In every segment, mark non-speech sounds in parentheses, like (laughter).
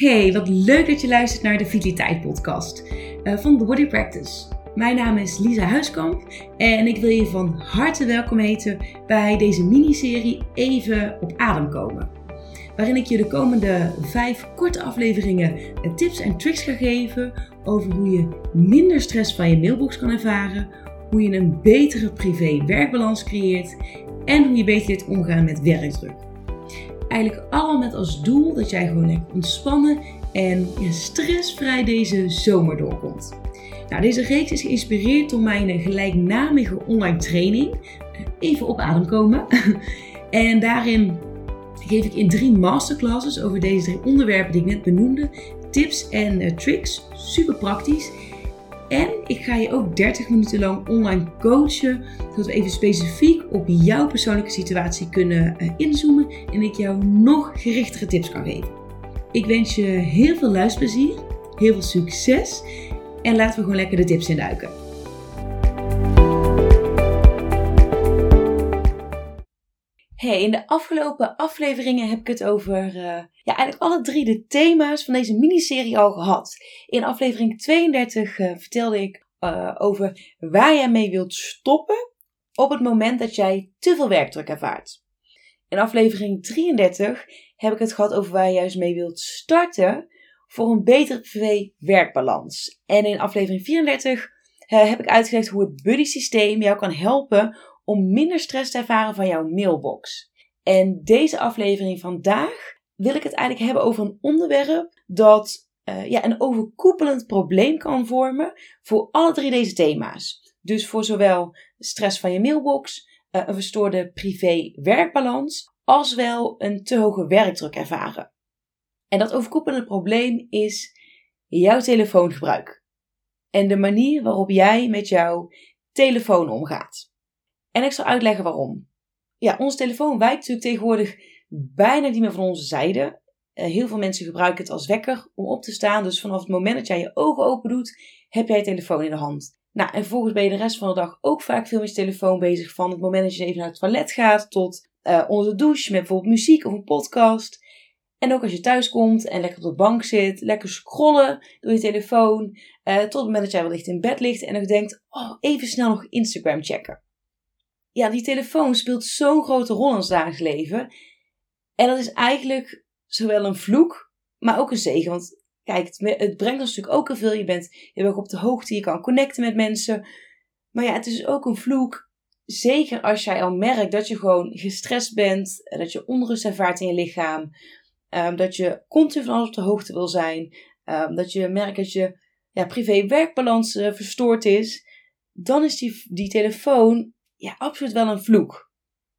Hey, wat leuk dat je luistert naar de Vitaliteit Podcast uh, van The Body Practice. Mijn naam is Lisa Huiskamp en ik wil je van harte welkom heten bij deze miniserie Even op adem komen. Waarin ik je de komende vijf korte afleveringen tips en tricks ga geven over hoe je minder stress van je mailbox kan ervaren, hoe je een betere privé-werkbalans creëert en hoe je beter leert omgaan met werkdruk eigenlijk allemaal met als doel dat jij gewoon lekker ontspannen en stressvrij deze zomer doorkomt. Nou, deze reeks is geïnspireerd door mijn gelijknamige online training. Even op adem komen. (laughs) en daarin geef ik in drie masterclasses over deze drie onderwerpen die ik net benoemde tips en uh, tricks. Super praktisch. En ik ga je ook 30 minuten lang online coachen, zodat we even specifiek op jouw persoonlijke situatie kunnen uh, inzoomen en ik jou nog gerichtere tips kan geven. Ik wens je heel veel luisterplezier, heel veel succes en laten we gewoon lekker de tips induiken. Hey, in de afgelopen afleveringen heb ik het over uh, ja, eigenlijk alle drie de thema's van deze miniserie al gehad. In aflevering 32 uh, eh, vertelde ik uh, over waar jij mee wilt stoppen op het moment dat jij te veel werkdruk ervaart. In aflevering 33 heb ik het gehad over waar je juist mee wilt starten voor een betere privé-werkbalans. En in aflevering 34 heb ik uitgelegd hoe het buddy systeem jou kan helpen om minder stress te ervaren van jouw mailbox. En deze aflevering vandaag wil ik het eigenlijk hebben over een onderwerp dat uh, ja, een overkoepelend probleem kan vormen voor alle drie deze thema's. Dus voor zowel stress van je mailbox, uh, een verstoorde privé-werkbalans, als wel een te hoge werkdruk ervaren. En dat overkoepelende probleem is jouw telefoongebruik. En de manier waarop jij met jouw telefoon omgaat. En ik zal uitleggen waarom. Ja, onze telefoon wijkt natuurlijk tegenwoordig bijna niet meer van onze zijde. Uh, heel veel mensen gebruiken het als wekker om op te staan. Dus vanaf het moment dat jij je ogen open doet, heb jij je telefoon in de hand. Nou, en vervolgens ben je de rest van de dag ook vaak veel met je telefoon bezig. Van het moment dat je even naar het toilet gaat tot uh, onder de douche met bijvoorbeeld muziek of een podcast. En ook als je thuis komt en lekker op de bank zit, lekker scrollen door je telefoon. Uh, tot het moment dat jij wellicht in bed ligt en nog denkt, oh, even snel nog Instagram checken ja, die telefoon speelt zo'n grote rol in ons dagelijks leven. En dat is eigenlijk zowel een vloek, maar ook een zegen. Want kijk, het, brengt ons natuurlijk ook heel veel. Je bent heel erg op de hoogte, je kan connecten met mensen. Maar ja, het is ook een vloek. Zeker als jij al merkt dat je gewoon gestrest bent, dat je onrust ervaart in je lichaam, um, dat je continu van alles op de hoogte wil zijn, um, dat je merkt dat je ja, privé-werkbalans uh, verstoord is, dan is die, die telefoon ja, absoluut wel een vloek.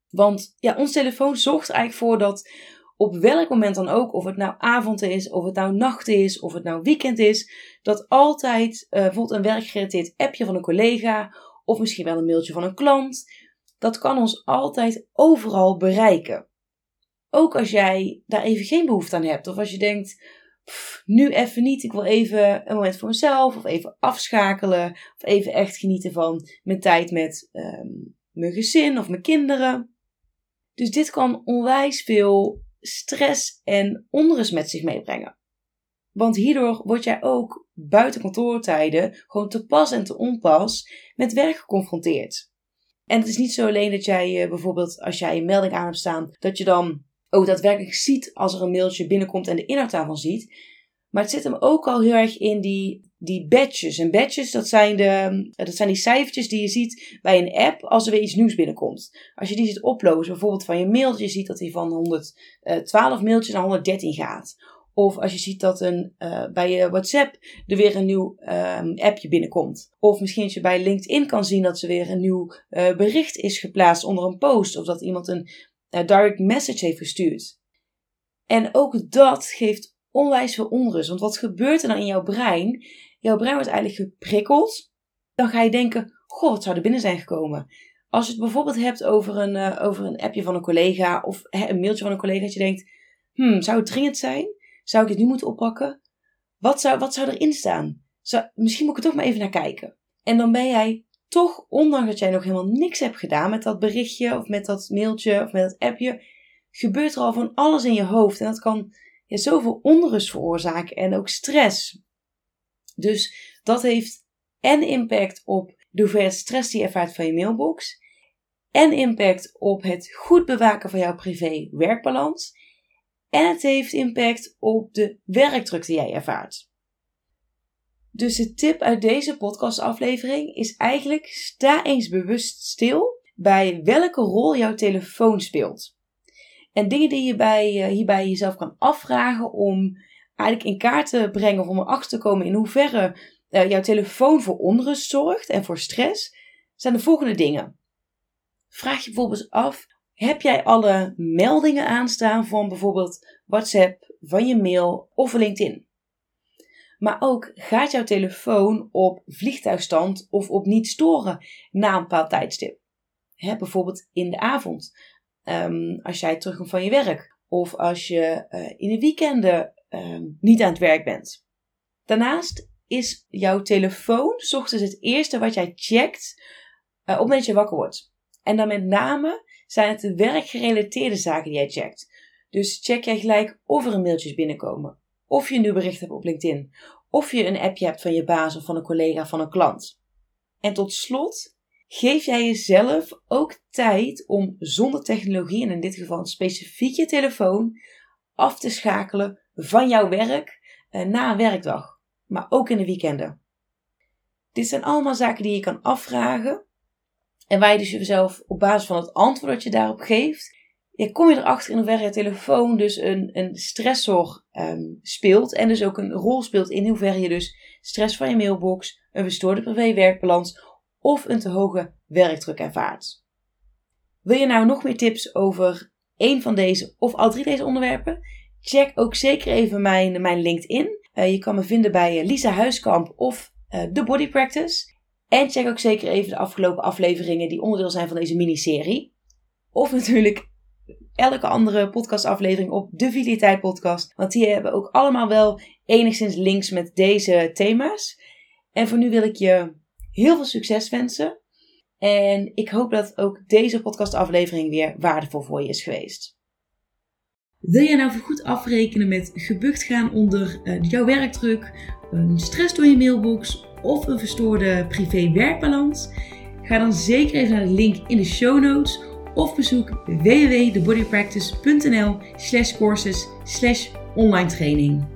Want ja, ons telefoon zorgt eigenlijk voor dat op welk moment dan ook, of het nou avond is, of het nou nacht is, of het nou weekend is, dat altijd uh, bijvoorbeeld een werkgerelateerd appje van een collega, of misschien wel een mailtje van een klant, dat kan ons altijd overal bereiken. Ook als jij daar even geen behoefte aan hebt, of als je denkt, nu even niet, ik wil even een moment voor mezelf, of even afschakelen, of even echt genieten van mijn tijd met um, mijn gezin of mijn kinderen. Dus dit kan onwijs veel stress en onrust met zich meebrengen. Want hierdoor word jij ook buiten kantoortijden gewoon te pas en te onpas met werk geconfronteerd. En het is niet zo alleen dat jij bijvoorbeeld als jij een melding aan hebt staan, dat je dan ook daadwerkelijk ziet als er een mailtje binnenkomt en de inhoud daarvan ziet. Maar het zit hem ook al heel erg in die, die badges. En badges, dat zijn, de, dat zijn die cijfertjes die je ziet bij een app als er weer iets nieuws binnenkomt. Als je die ziet oplozen, bijvoorbeeld van je mail, je ziet dat die van 112 mailtjes naar 113 gaat. Of als je ziet dat een, uh, bij je WhatsApp er weer een nieuw um, appje binnenkomt. Of misschien dat je bij LinkedIn kan zien dat er weer een nieuw bericht is geplaatst onder een post. Of dat iemand een uh, direct message heeft gestuurd. En ook dat geeft onwijs veel onrust. Want wat gebeurt er dan in jouw brein? Jouw brein wordt eigenlijk geprikkeld. Dan ga je denken: Goh, wat zou er binnen zijn gekomen? Als je het bijvoorbeeld hebt over een, uh, over een appje van een collega of een mailtje van een collega, dat je denkt: Hmm, zou het dringend zijn? Zou ik het nu moeten oppakken? Wat zou, wat zou erin staan? Zou, misschien moet ik er toch maar even naar kijken. En dan ben jij toch, ondanks dat jij nog helemaal niks hebt gedaan met dat berichtje of met dat mailtje of met dat appje, gebeurt er al van alles in je hoofd. En dat kan ja, zoveel onrust veroorzaken en ook stress. Dus dat heeft en impact op de hoeveelheid stress die je ervaart van je mailbox. En impact op het goed bewaken van jouw privé-werkbalans. En het heeft impact op de werkdruk die jij ervaart. Dus de tip uit deze podcastaflevering is eigenlijk: sta eens bewust stil bij welke rol jouw telefoon speelt. En dingen die je bij, eh, hierbij jezelf kan afvragen om eigenlijk in kaart te brengen of om erachter te komen in hoeverre uh, jouw telefoon voor onrust zorgt en voor stress, zijn de volgende dingen. Vraag je bijvoorbeeld af: heb jij alle meldingen aanstaan van bijvoorbeeld WhatsApp, van je mail of LinkedIn? Maar ook gaat jouw telefoon op vliegtuigstand of op niet storen na een bepaald tijdstip? Hè, bijvoorbeeld in de avond, um, als jij terugkomt van je werk of als je uh, in de weekenden um, niet aan het werk bent. Daarnaast is jouw telefoon s ochtends het eerste wat jij checkt uh, op dat je wakker wordt. En dan met name zijn het de werkgerelateerde zaken die jij checkt. Dus check jij gelijk of er een mailtjes binnenkomen. Of je een nieuw bericht hebt op LinkedIn. Of je een appje hebt van je baas of van een collega van een klant. En tot slot geef jij jezelf ook tijd om zonder technologie, en in dit geval specifiek je telefoon, af te schakelen van jouw werk uh, na een werkdag maar ook in de weekenden. Dit zijn allemaal zaken die je kan afvragen en waar je dus jezelf op basis van het antwoord dat je daarop geeft, kom je erachter in hoeverre je telefoon dus een, een stressor um, speelt en dus ook een rol speelt in hoeverre je dus stress van je mailbox, een verstoorde privé-werkbalans of een te hoge werkdruk ervaart. Wil je nou nog meer tips over één van deze of al drie deze onderwerpen? Check ook zeker even mijn, mijn LinkedIn. Uh, je kan me vinden bij eh, Lisa Huiskamp of uh, The Body Practice. En check ook zeker even de afgelopen afleveringen die onderdeel zijn van deze miniserie. Of natuurlijk elke andere podcastaflevering op de Vitaliteit Podcast. Want die hebben ook allemaal wel enigszins links met deze thema's. En voor nu wil ik je heel veel succes wensen. En ik hoop dat ook deze podcastaflevering weer waardevol voor je is geweest. Wil jij nou goed afrekenen met gebucht gaan onder uh, jouw werkdruk, een stress door je mailbox of een verstoorde privé-werkbalans? Ga dan zeker even naar de link in de show notes of bezoek www.thebodypractice.nl slash courses slash online training.